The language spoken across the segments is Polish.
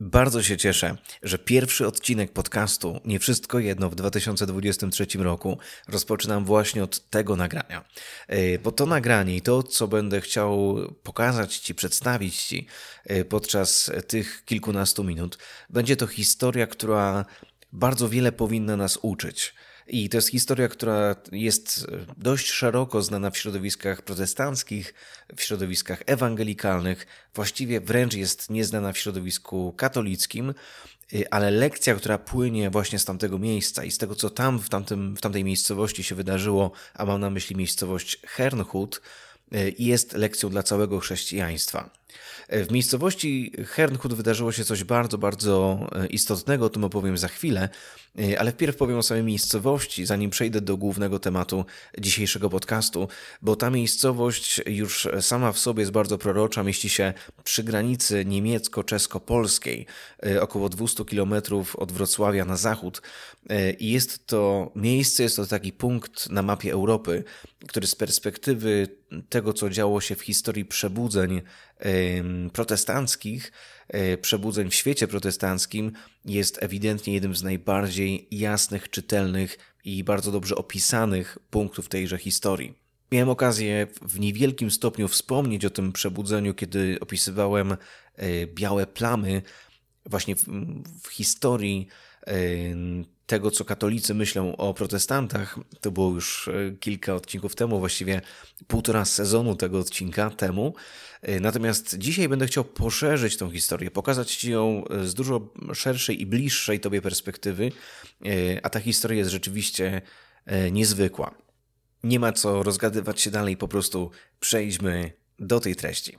Bardzo się cieszę, że pierwszy odcinek podcastu Nie Wszystko Jedno w 2023 roku rozpoczynam właśnie od tego nagrania. E, bo to nagranie i to, co będę chciał pokazać Ci, przedstawić Ci e, podczas tych kilkunastu minut, będzie to historia, która bardzo wiele powinna nas uczyć. I to jest historia, która jest dość szeroko znana w środowiskach protestanckich, w środowiskach ewangelikalnych, właściwie wręcz jest nieznana w środowisku katolickim, y, ale lekcja, która płynie właśnie z tamtego miejsca i z tego, co tam w, tamtym, w tamtej miejscowości się wydarzyło, a mam na myśli miejscowość Hernhut, y, jest lekcją dla całego chrześcijaństwa. W miejscowości Hernhut wydarzyło się coś bardzo, bardzo e, istotnego, o tym opowiem za chwilę, e, ale wpierw powiem o samej miejscowości, zanim przejdę do głównego tematu dzisiejszego podcastu, bo ta miejscowość już sama w sobie jest bardzo prorocza, mieści się przy granicy niemiecko-czesko-polskiej, e, około 200 km od Wrocławia na zachód. I jest to miejsce, jest to taki punkt na mapie Europy, który z perspektywy tego, co działo się w historii przebudzeń protestanckich, e, przebudzeń w świecie protestanckim, jest ewidentnie jednym z najbardziej jasnych, czytelnych i bardzo dobrze opisanych punktów tejże historii. Miałem okazję w niewielkim stopniu wspomnieć o tym przebudzeniu, kiedy opisywałem e, białe plamy właśnie w, w historii tego, co katolicy myślą o protestantach, to było już e, kilka odcinków temu, właściwie półtora sezonu tego odcinka temu. E, natomiast dzisiaj będę chciał poszerzyć tą historię, pokazać Ci ją z dużo szerszej i bliższej Tobie perspektywy, e, a ta historia jest rzeczywiście niezwykła. Nie ma co rozgadywać się dalej, po prostu przejdźmy do tej treści.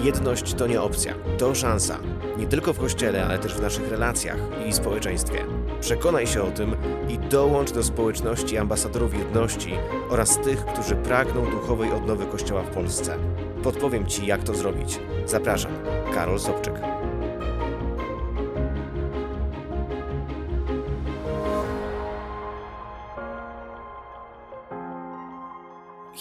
Jedność to nie opcja, to szansa. Nie tylko w kościele, ale też w naszych relacjach i społeczeństwie. Przekonaj się o tym i dołącz do społeczności ambasadorów jedności oraz tych, którzy pragną duchowej odnowy Kościoła w Polsce. Podpowiem Ci, jak to zrobić. Zapraszam, Karol Sobczyk.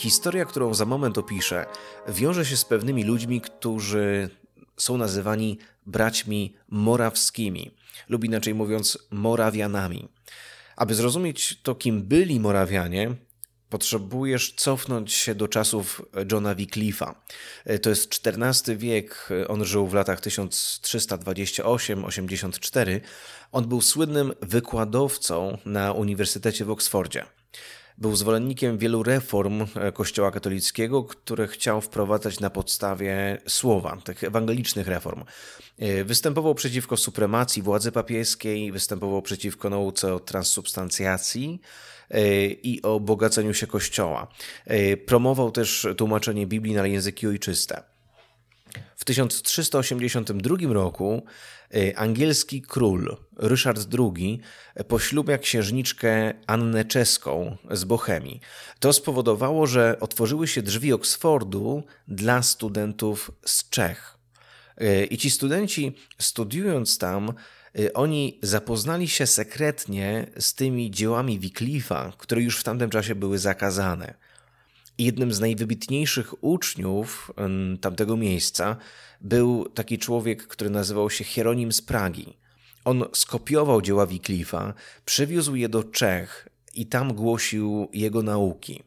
Historia, którą za moment opiszę, wiąże się z pewnymi ludźmi, którzy są nazywani braćmi morawskimi, lub inaczej mówiąc, Morawianami. Aby zrozumieć to, kim byli Morawianie, potrzebujesz cofnąć się do czasów Johna Wycliffe'a. To jest XIV wiek, on żył w latach 1328-84. On był słynnym wykładowcą na Uniwersytecie w Oksfordzie. Był zwolennikiem wielu reform e, Kościoła katolickiego, które chciał wprowadzać na podstawie słowa, tych ewangelicznych reform. E, występował przeciwko supremacji władzy papieskiej, występował przeciwko nauce o transsubstancjacji e, i o bogaceniu się Kościoła. Promował też tłumaczenie Biblii na języki ojczyste. W 1382 roku angielski król Ryszard II poślubia księżniczkę Annę Czeską z Bochemii. To spowodowało, że otworzyły się drzwi Oksfordu dla studentów z Czech. Y, I ci studenci, studiując tam, y, oni zapoznali się sekretnie z tymi dziełami Wycliffe'a, które już w tamtym czasie były zakazane. Jednym z najwybitniejszych uczniów tamtego miejsca był taki człowiek, który nazywał się Hieronim z Pragi. On skopiował dzieła Wycliffe'a, przywiózł je do Czech i tam głosił jego nauki.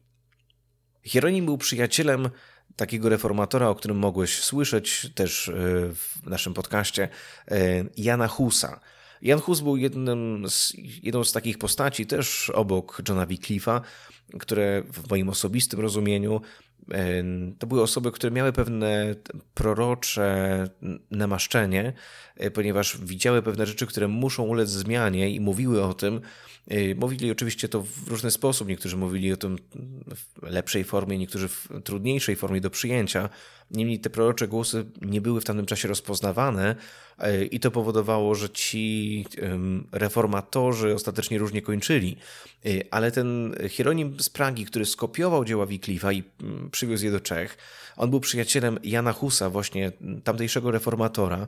Hieronim był przyjacielem takiego reformatora, o którym mogłeś słyszeć też e, w naszym podcaście, e, Jana Husa. Jan Hus był jednym z, jedną z takich postaci, też obok Johna Wycliffe'a, które w moim osobistym rozumieniu To były osoby, które miały pewne prorocze namaszczenie, ponieważ widziały pewne rzeczy, które muszą ulec zmianie i mówiły o tym. Mówili oczywiście to w różny sposób. Niektórzy mówili o tym w lepszej formie, niektórzy w trudniejszej formie do przyjęcia. Niemniej te prorocze głosy nie były w tamtym czasie rozpoznawane i to powodowało, że ci reformatorzy ostatecznie różnie kończyli. Ale ten Hieronim z Pragi, który skopiował dzieła Wycliffe'a i mm, przywiózł je do Czech, on był przyjacielem Jana Husa, właśnie tamtejszego reformatora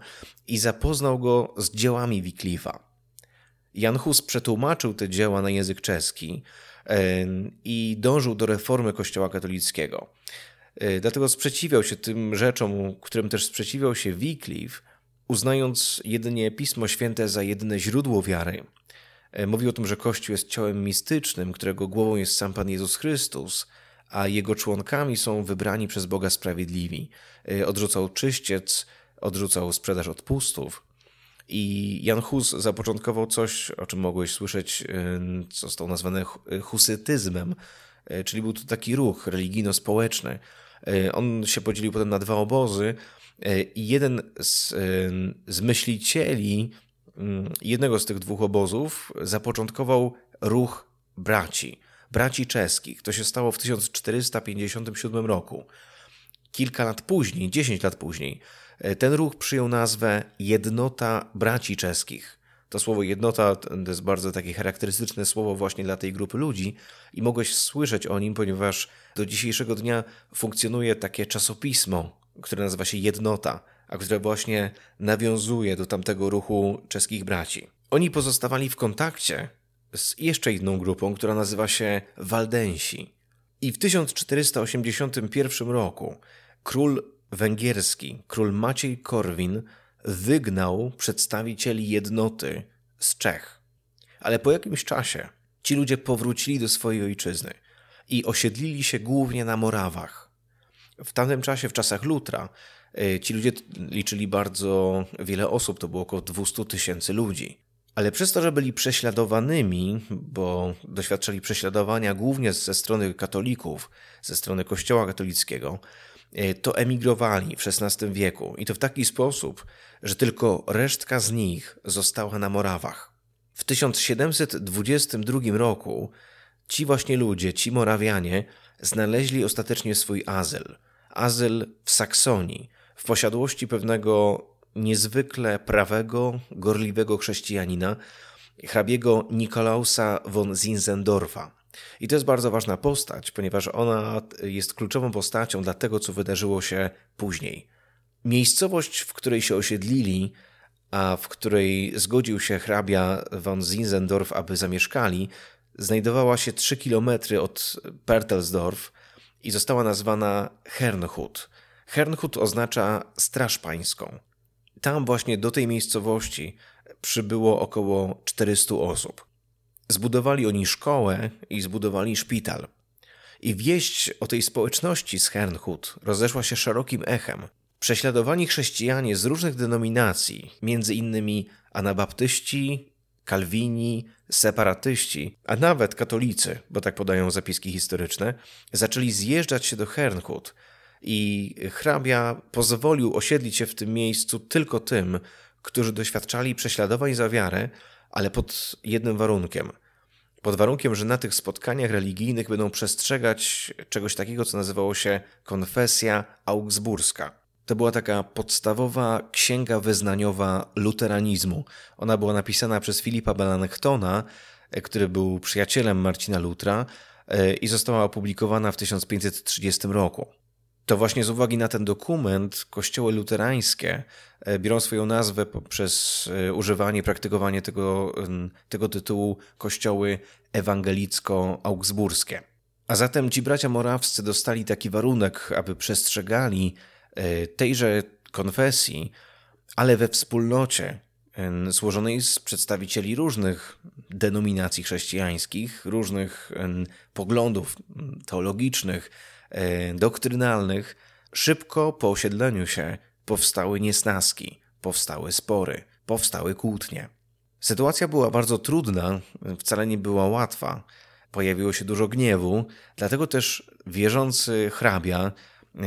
i zapoznał go z dziełami Wycliffe'a. Jan Hus przetłumaczył te dzieła na język czeski i dążył do reformy Kościoła katolickiego. E, dlatego sprzeciwiał się tym rzeczom, którym też sprzeciwiał się Wycliffe, uznając jedynie Pismo Święte za jedyne źródło wiary. E, mówił o tym, że Kościół jest ciałem mistycznym, którego głową jest sam Pan Jezus Chrystus, a jego członkami są wybrani przez Boga sprawiedliwi. E, odrzucał czyściec, odrzucał sprzedaż odpustów. I Jan Hus zapoczątkował coś, o czym mogłeś słyszeć, co zostało nazwane husytyzmem, czyli był to taki ruch religijno-społeczny, on się podzielił potem na dwa obozy e, i jeden z, e, z myślicieli mm, jednego z tych dwóch obozów zapoczątkował ruch braci, braci czeskich. To się stało w 1457 roku. Kilka lat później, 10 lat później, ten ruch przyjął nazwę Jednota Braci Czeskich. To słowo jednota to jest bardzo takie charakterystyczne słowo właśnie dla tej grupy ludzi i mogłeś słyszeć o nim, ponieważ do dzisiejszego dnia funkcjonuje takie czasopismo, które nazywa się Jednota, a które właśnie nawiązuje do tamtego ruchu czeskich braci. Oni pozostawali w kontakcie z jeszcze jedną grupą, która nazywa się Waldensi. I w 1481 roku król węgierski, król Maciej Korwin, wygnał przedstawicieli jednoty z Czech. Ale po jakimś czasie ci ludzie powrócili do swojej ojczyzny i osiedlili się głównie na Morawach. W tamtym czasie, w czasach Lutra, y, ci ludzie liczyli bardzo wiele osób, to było około 200 tysięcy ludzi. Ale przez to, że byli prześladowanymi, bo doświadczali prześladowania głównie ze strony katolików, ze strony Kościoła katolickiego, to emigrowali w XVI wieku i to w taki sposób, że tylko resztka z nich została na Morawach. W 1722 roku ci właśnie ludzie, ci Morawianie, znaleźli ostatecznie swój azyl. Azyl w Saksonii, w posiadłości pewnego niezwykle prawego, gorliwego chrześcijanina, hrabiego Nikolausa von Zinzendorfa. I to jest bardzo ważna postać, ponieważ ona jest kluczową postacią dla tego, co wydarzyło się później. Miejscowość, w której się osiedlili, a w której zgodził się hrabia von Zinzendorf, aby zamieszkali, znajdowała się 3 km od Pertelsdorf i została nazwana Hernhut. Hernhut oznacza Straż Pańską. Tam właśnie do tej miejscowości przybyło około 400 osób. Zbudowali oni szkołę i zbudowali szpital. I wieść o tej społeczności z Hernhut rozeszła się szerokim echem. Prześladowani chrześcijanie z różnych denominacji, między innymi anabaptyści, kalwini, separatyści, a nawet katolicy, bo tak podają zapiski historyczne, zaczęli zjeżdżać się do Hernhut i hrabia pozwolił osiedlić się w tym miejscu tylko tym, którzy doświadczali prześladowań za wiarę, ale pod jednym warunkiem. Pod warunkiem, że na tych spotkaniach religijnych będą przestrzegać czegoś takiego, co nazywało się konfesja augsburska. To była taka podstawowa księga wyznaniowa luteranizmu. Ona była napisana przez Filipa Melanchtona, e, który był przyjacielem Marcina Lutra e, i została opublikowana w 1530 roku. To właśnie z uwagi na ten dokument kościoły luterańskie e, biorą swoją nazwę poprzez używanie, praktykowanie tego, tego tytułu kościoły ewangelicko-augsburskie. A zatem ci bracia morawscy dostali taki warunek, aby przestrzegali E, tejże konfesji, ale we wspólnocie złożonej z przedstawicieli różnych denominacji chrześcijańskich, różnych poglądów teologicznych, e, doktrynalnych, szybko po osiedleniu się powstały niesnaski, powstały spory, powstały kłótnie. Sytuacja była bardzo trudna, wcale nie była łatwa. pojawiło się dużo gniewu, dlatego też wierzący hrabia e,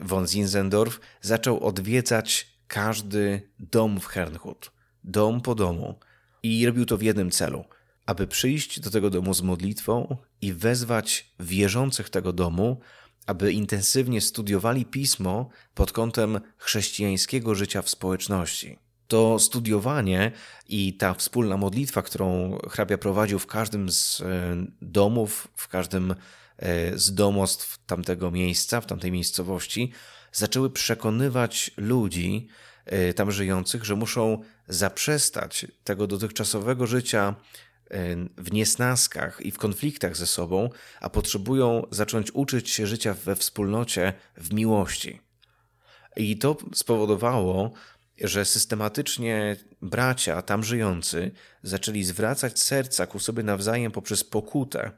von Zinzendorf zaczął odwiedzać każdy dom w Hernhut, dom po domu. I robił to w jednym celu, aby przyjść do tego domu z modlitwą i wezwać wierzących tego domu, aby intensywnie studiowali pismo pod kątem chrześcijańskiego życia w społeczności. To studiowanie i ta wspólna modlitwa, którą hrabia prowadził w każdym z e, domów, w każdym e, z domostw tamtego miejsca, w tamtej miejscowości, zaczęły przekonywać ludzi e, tam żyjących, że muszą zaprzestać tego dotychczasowego życia w niesnaskach i w konfliktach ze sobą, a potrzebują zacząć uczyć się życia we wspólnocie w miłości. I to spowodowało, że systematycznie bracia tam żyjący zaczęli zwracać serca ku sobie nawzajem poprzez pokutę.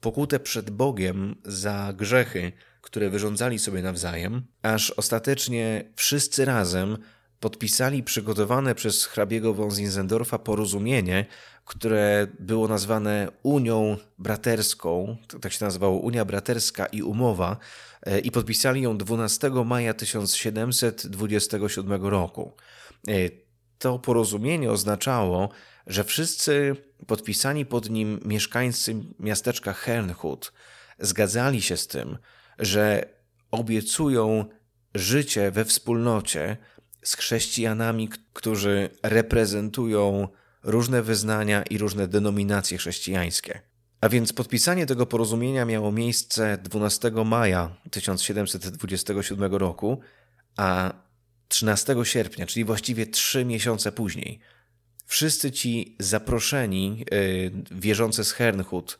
Pokutę przed Bogiem za grzechy, które wyrządzali sobie nawzajem, aż ostatecznie wszyscy razem podpisali przygotowane przez hrabiego von Zinzendorfa porozumienie, które było nazwane Unią Braterską, tak się nazywało Unia Braterska i Umowa, e, i podpisali ją 12 maja 1727 roku. E, to porozumienie oznaczało, że wszyscy podpisani pod nim mieszkańcy miasteczka Hernhut zgadzali się z tym, że obiecują życie we wspólnocie z chrześcijanami, którzy reprezentują różne wyznania i różne denominacje chrześcijańskie. A więc podpisanie tego porozumienia miało miejsce 12 maja 1727 roku, a 13 sierpnia, czyli właściwie trzy miesiące później, wszyscy ci zaproszeni, yy, wierzący z Hernhut,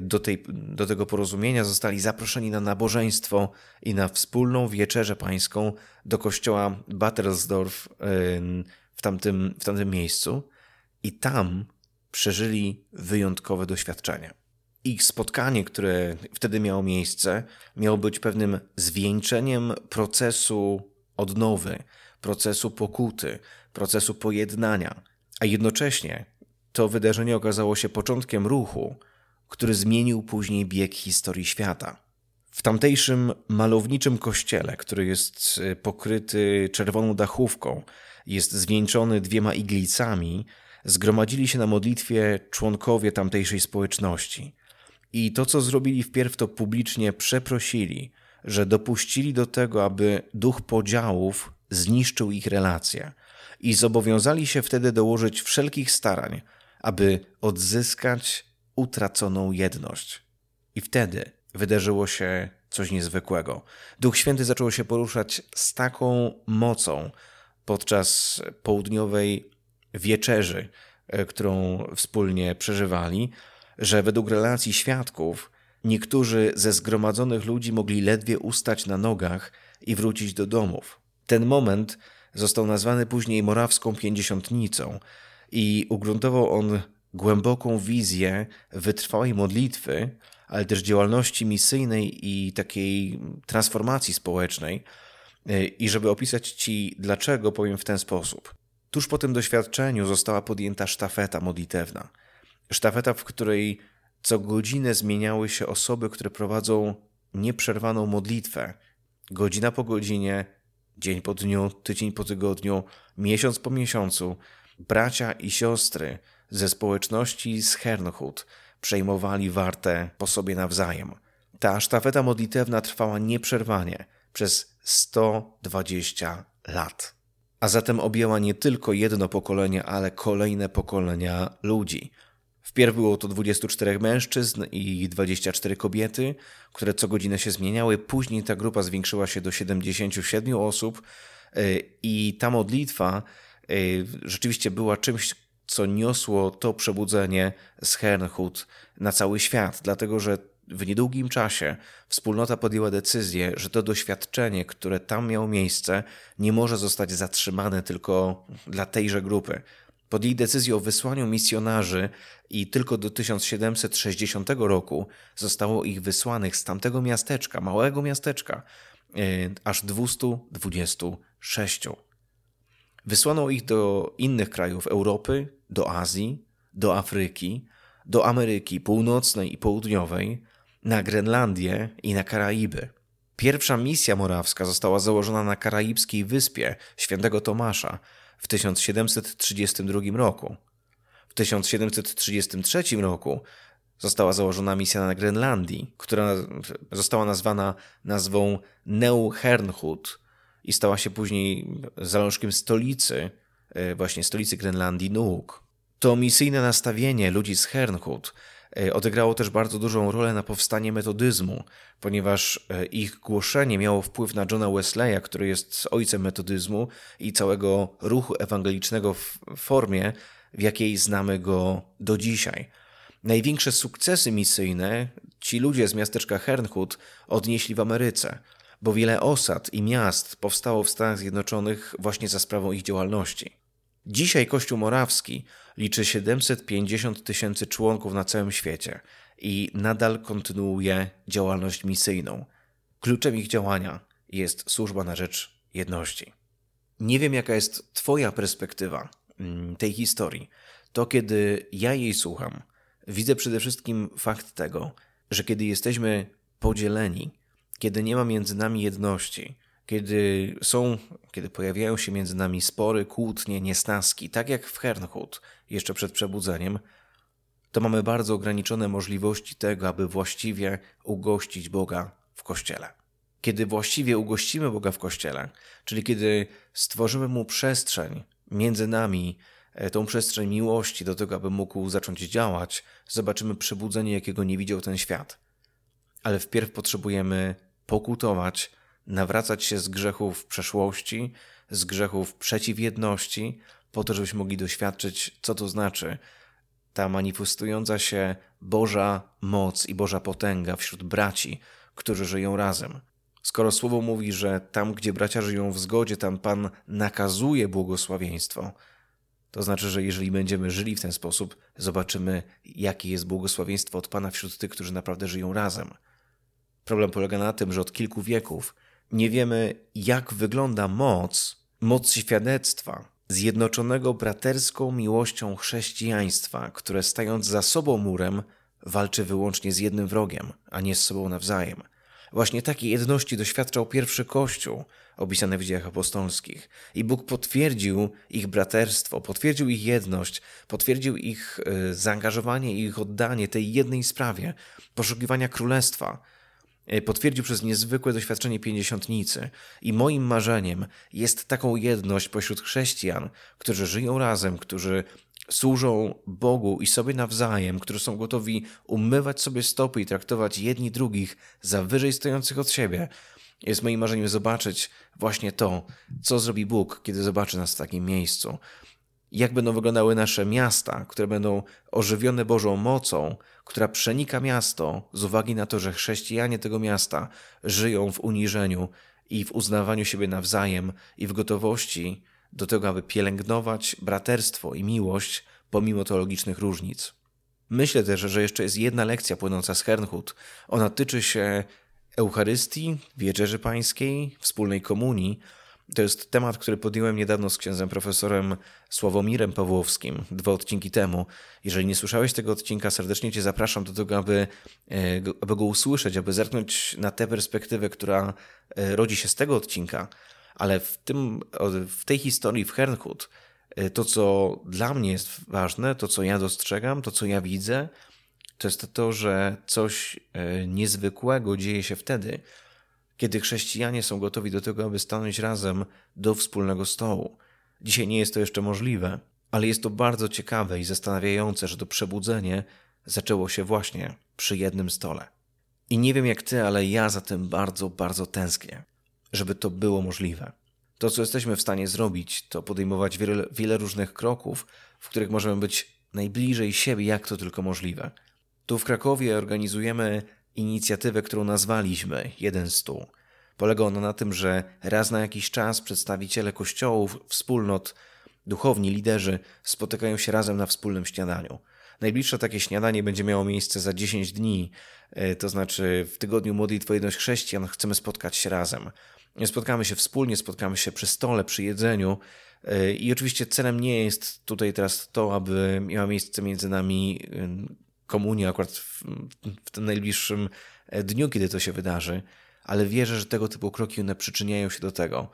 do, tej, do tego porozumienia zostali zaproszeni na nabożeństwo i na wspólną wieczerzę pańską do kościoła Battelsdorf yy, w tamtym, w tamtym miejscu i tam przeżyli wyjątkowe doświadczenia. Ich spotkanie, które wtedy miało miejsce, miało być pewnym zwieńczeniem procesu odnowy, procesu pokuty, procesu pojednania, a jednocześnie to wydarzenie okazało się początkiem ruchu, który zmienił później bieg historii świata. W tamtejszym malowniczym kościele, który jest pokryty czerwoną dachówką, jest zwieńczony dwiema iglicami, zgromadzili się na modlitwie członkowie tamtejszej społeczności. I to, co zrobili wpierw, to publicznie przeprosili, że dopuścili do tego, aby duch podziałów zniszczył ich relacje i zobowiązali się wtedy dołożyć wszelkich starań, aby odzyskać utraconą jedność. I wtedy wydarzyło się coś niezwykłego. Duch Święty zaczął się poruszać z taką mocą podczas południowej wieczerzy, e, którą wspólnie przeżywali, że według relacji świadków niektórzy ze zgromadzonych ludzi mogli ledwie ustać na nogach i wrócić do domów. Ten moment został nazwany później Morawską Pięćdziesiątnicą i ugruntował on głęboką wizję wytrwałej modlitwy, ale też działalności misyjnej i takiej transformacji społecznej. E, I żeby opisać Ci dlaczego, powiem w ten sposób. Tuż po tym doświadczeniu została podjęta sztafeta modlitewna. Sztafeta, w której co godzinę zmieniały się osoby, które prowadzą nieprzerwaną modlitwę. Godzina po godzinie, dzień po dniu, tydzień po tygodniu, miesiąc po miesiącu. Bracia i siostry ze społeczności z Hernhut przejmowali wartę po sobie nawzajem. Ta sztafeta modlitewna trwała nieprzerwanie przez 120 lat a zatem objęła nie tylko jedno pokolenie, ale kolejne pokolenia ludzi. Wpierw było to 24 mężczyzn i 24 kobiety, które co godzinę się zmieniały. Później ta grupa zwiększyła się do 77 osób e, i ta modlitwa e, rzeczywiście była czymś, co niosło to przebudzenie z Hernhut na cały świat, dlatego że w niedługim czasie wspólnota podjęła decyzję, że to doświadczenie, które tam miało miejsce, nie może zostać zatrzymane tylko dla tejże grupy. Podjęli decyzję o wysłaniu misjonarzy i tylko do 1760 roku zostało ich wysłanych z tamtego miasteczka, małego miasteczka, yy, aż 226. Wysłano ich do innych krajów Europy, do Azji, do Afryki, do Ameryki Północnej i Południowej, na Grenlandię i na Karaiby. Pierwsza misja morawska została założona na karaibskiej wyspie Świętego Tomasza w 1732 roku. W 1733 roku została założona misja na Grenlandii, która została nazwana nazwą Neuhernhut i stała się później zalążkiem stolicy, właśnie stolicy Grenlandii Nuuk. To misyjne nastawienie ludzi z Hernhut e, odegrało też bardzo dużą rolę na powstanie metodyzmu, ponieważ e, ich głoszenie miało wpływ na Johna Wesleya, który jest ojcem metodyzmu i całego ruchu ewangelicznego w formie, w jakiej znamy go do dzisiaj. Największe sukcesy misyjne ci ludzie z miasteczka Hernhut odnieśli w Ameryce, bo wiele osad i miast powstało w Stanach Zjednoczonych właśnie za sprawą ich działalności. Dzisiaj Kościół Morawski liczy 750 tysięcy członków na całym świecie i nadal kontynuuje działalność misyjną. Kluczem ich działania jest służba na rzecz jedności. Nie wiem, jaka jest Twoja perspektywa mm, tej historii. To, kiedy ja jej słucham, widzę przede wszystkim fakt tego, że kiedy jesteśmy podzieleni, kiedy nie ma między nami jedności, kiedy są, kiedy pojawiają się między nami spory, kłótnie, niesnaski, tak jak w Hernhut, jeszcze przed przebudzeniem, to mamy bardzo ograniczone możliwości tego, aby właściwie ugościć Boga w Kościele. Kiedy właściwie ugościmy Boga w Kościele, czyli kiedy stworzymy Mu przestrzeń między nami, e, tą przestrzeń miłości do tego, aby mógł zacząć działać, zobaczymy przebudzenie, jakiego nie widział ten świat. Ale wpierw potrzebujemy pokutować, nawracać się z grzechów przeszłości, z grzechów przeciwjedności, po to, żebyśmy mogli doświadczyć, co to znaczy ta manifestująca się Boża moc i Boża potęga wśród braci, którzy żyją razem. Skoro słowo mówi, że tam, gdzie bracia żyją w zgodzie, tam Pan nakazuje błogosławieństwo, to znaczy, że jeżeli będziemy żyli w ten sposób, zobaczymy, jakie jest błogosławieństwo od Pana wśród tych, którzy naprawdę żyją razem. Problem polega na tym, że od kilku wieków nie wiemy, jak wygląda moc, moc świadectwa, zjednoczonego braterską miłością chrześcijaństwa, które stając za sobą murem, walczy wyłącznie z jednym wrogiem, a nie z sobą nawzajem. Właśnie takiej jedności doświadczał pierwszy Kościół, opisany w dziejach apostolskich. I Bóg potwierdził ich braterstwo, potwierdził ich jedność, potwierdził ich e, zaangażowanie i ich oddanie tej jednej sprawie poszukiwania królestwa, potwierdził przez niezwykłe doświadczenie pięćdziesiątnicy. I moim marzeniem jest taką jedność pośród chrześcijan, którzy żyją razem, którzy służą Bogu i sobie nawzajem, którzy są gotowi umywać sobie stopy i traktować jedni drugich za wyżej stojących od siebie. Jest moim marzeniem zobaczyć właśnie to, co zrobi Bóg, kiedy zobaczy nas w takim miejscu jak będą wyglądały nasze miasta, które będą ożywione Bożą mocą, która przenika miasto z uwagi na to, że chrześcijanie tego miasta żyją w uniżeniu i w uznawaniu siebie nawzajem i w gotowości do tego, aby pielęgnować braterstwo i miłość pomimo teologicznych różnic. Myślę też, że jeszcze jest jedna lekcja płynąca z Hernhut. Ona tyczy się Eucharystii, Wieczerzy Pańskiej, wspólnej komunii, to jest temat, który podjąłem niedawno z księdzem profesorem Sławomirem Pawłowskim, dwa odcinki temu. Jeżeli nie słyszałeś tego odcinka, serdecznie Cię zapraszam do tego, aby, e, aby go usłyszeć, aby zerknąć na tę perspektywę, która e, rodzi się z tego odcinka. Ale w, tym, w tej historii w Hernhut, e, to co dla mnie jest ważne, to co ja dostrzegam, to co ja widzę, to jest to, że coś niezwykłego dzieje się wtedy, kiedy chrześcijanie są gotowi do tego, aby stanąć razem do wspólnego stołu. Dzisiaj nie jest to jeszcze możliwe, ale jest to bardzo ciekawe i zastanawiające, że to przebudzenie zaczęło się właśnie przy jednym stole. I nie wiem jak ty, ale ja za tym bardzo, bardzo tęsknię, żeby to było możliwe. To, co jesteśmy w stanie zrobić, to podejmować wiele, wiele różnych kroków, w których możemy być najbliżej siebie, jak to tylko możliwe. Tu w Krakowie organizujemy inicjatywę, którą nazwaliśmy Jeden Stół. Polega ona na tym, że raz na jakiś czas przedstawiciele kościołów, wspólnot, duchowni, liderzy spotykają się razem na wspólnym śniadaniu. Najbliższe takie śniadanie będzie miało miejsce za 10 dni, e, to znaczy w tygodniu modlitwy Jedność Chrześcijan chcemy spotkać się razem. Spotkamy się wspólnie, spotkamy się przy stole, przy jedzeniu i oczywiście celem nie jest tutaj teraz to, aby miała miejsce między nami komunię akurat w, w tym najbliższym e, dniu, kiedy to się wydarzy, ale wierzę, że tego typu kroki one przyczyniają się do tego,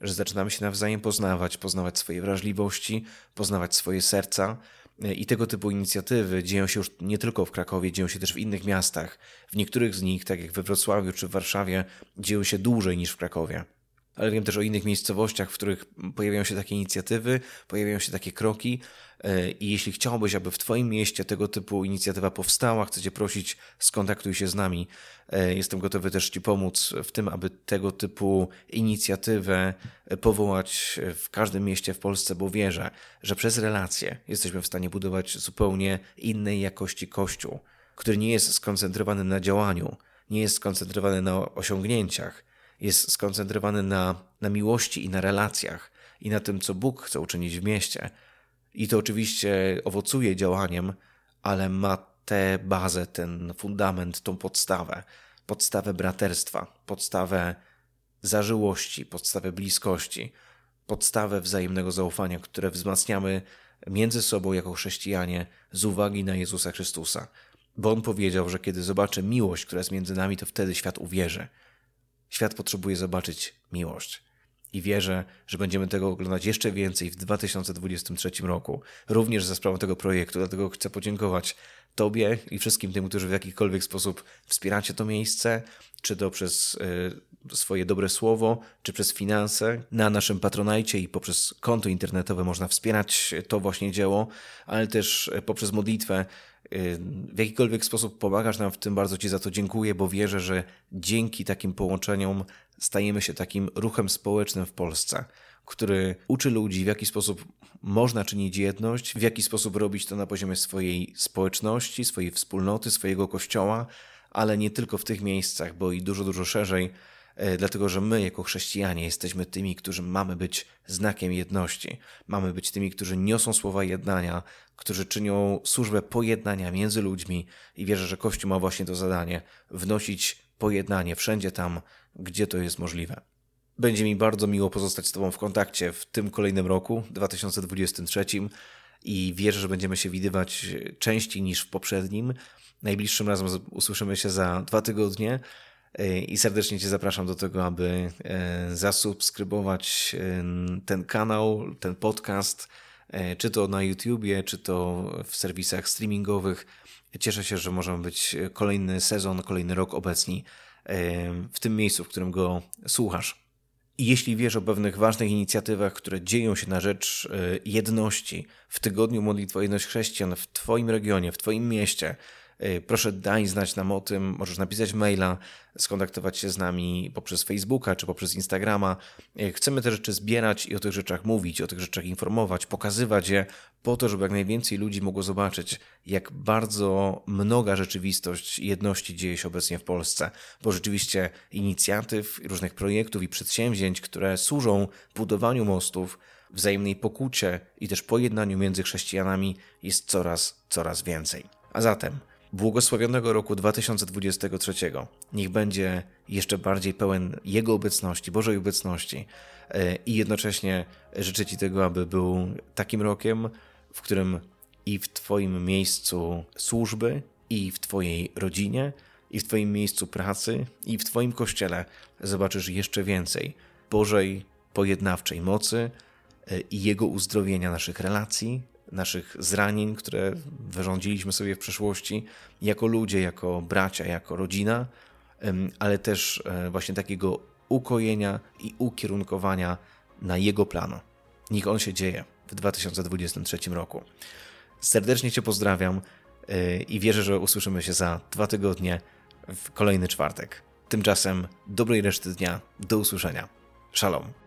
że zaczynamy się nawzajem poznawać, poznawać swoje wrażliwości, poznawać swoje serca. E, I tego typu inicjatywy dzieją się już nie tylko w Krakowie, dzieją się też w innych miastach. W niektórych z nich, tak jak we Wrocławiu czy w Warszawie, dzieją się dłużej niż w Krakowie ale wiem też o innych miejscowościach, w których pojawiają się takie inicjatywy, pojawiają się takie kroki. E, I jeśli chciałbyś, aby w Twoim mieście tego typu inicjatywa powstała, chcę Cię prosić, skontaktuj się z nami. E, jestem gotowy też Ci pomóc w tym, aby tego typu inicjatywę powołać w każdym mieście w Polsce, bo wierzę, że przez relacje jesteśmy w stanie budować zupełnie innej jakości kościół, który nie jest skoncentrowany na działaniu, nie jest skoncentrowany na osiągnięciach, jest skoncentrowany na, na miłości i na relacjach i na tym, co Bóg chce uczynić w mieście. I to oczywiście owocuje działaniem, ale ma tę bazę, ten fundament, tą podstawę, podstawę braterstwa, podstawę zażyłości, podstawę bliskości, podstawę wzajemnego zaufania, które wzmacniamy między sobą jako chrześcijanie z uwagi na Jezusa Chrystusa. Bo on powiedział, że kiedy zobaczy miłość, która jest między nami, to wtedy świat uwierzy. Świat potrzebuje zobaczyć miłość. I wierzę, że będziemy tego oglądać jeszcze więcej w 2023 roku, również za sprawą tego projektu. Dlatego chcę podziękować Tobie i wszystkim tym, którzy w jakikolwiek sposób wspieracie to miejsce, czy to przez y, swoje dobre słowo, czy przez finanse. Na naszym patronajcie i poprzez konto internetowe można wspierać to właśnie dzieło, ale też poprzez modlitwę w jakikolwiek sposób pomagasz nam w tym, bardzo Ci za to dziękuję, bo wierzę, że dzięki takim połączeniom stajemy się takim ruchem społecznym w Polsce, który uczy ludzi, w jaki sposób można czynić jedność, w jaki sposób robić to na poziomie swojej społeczności, swojej wspólnoty, swojego kościoła, ale nie tylko w tych miejscach, bo i dużo, dużo szerzej E, dlatego że my, jako chrześcijanie, jesteśmy tymi, którzy mamy być znakiem jedności. Mamy być tymi, którzy niosą słowa jednania, którzy czynią służbę pojednania między ludźmi i wierzę, że Kościół ma właśnie to zadanie wnosić pojednanie wszędzie tam, gdzie to jest możliwe. Będzie mi bardzo miło pozostać z Tobą w kontakcie w tym kolejnym roku, 2023, i wierzę, że będziemy się widywać częściej niż w poprzednim. Najbliższym razem usłyszymy się za dwa tygodnie. I serdecznie Cię zapraszam do tego, aby e, zasubskrybować e, ten kanał, ten podcast, e, czy to na YouTubie, czy to w serwisach streamingowych. Cieszę się, że możemy być kolejny sezon, kolejny rok obecni w tym miejscu, w którym go słuchasz. I jeśli wiesz o pewnych ważnych inicjatywach, które dzieją się na rzecz jedności w tygodniu modlitwy o jedność chrześcijan w Twoim regionie, w Twoim mieście, proszę daj znać nam o tym, możesz napisać maila, skontaktować się z nami poprzez Facebooka czy poprzez Instagrama. Y, chcemy te rzeczy zbierać i o tych rzeczach mówić, o tych rzeczach informować, pokazywać je po to, żeby jak najwięcej ludzi mogło zobaczyć, jak bardzo mnoga rzeczywistość jedności dzieje się obecnie w Polsce. Bo rzeczywiście inicjatyw, różnych projektów i przedsięwzięć, które służą budowaniu mostów, wzajemnej pokucie i też pojednaniu między chrześcijanami jest coraz, coraz więcej. A zatem błogosławionego roku 2023. Niech będzie jeszcze bardziej pełen Jego obecności, Bożej obecności e, i jednocześnie życzę Ci tego, aby był takim rokiem, w którym i w Twoim miejscu służby, i w Twojej rodzinie, i w Twoim miejscu pracy, i w Twoim kościele zobaczysz jeszcze więcej Bożej pojednawczej mocy e, i Jego uzdrowienia naszych relacji, naszych zranień, które wyrządziliśmy sobie w przeszłości, jako ludzie, jako bracia, jako rodzina, ale też e, właśnie takiego ukojenia i ukierunkowania na Jego plan. Niech on się dzieje w 2023 roku. Serdecznie Cię pozdrawiam e, i wierzę, że usłyszymy się za dwa tygodnie w kolejny czwartek. Tymczasem dobrej reszty dnia. Do usłyszenia. Shalom.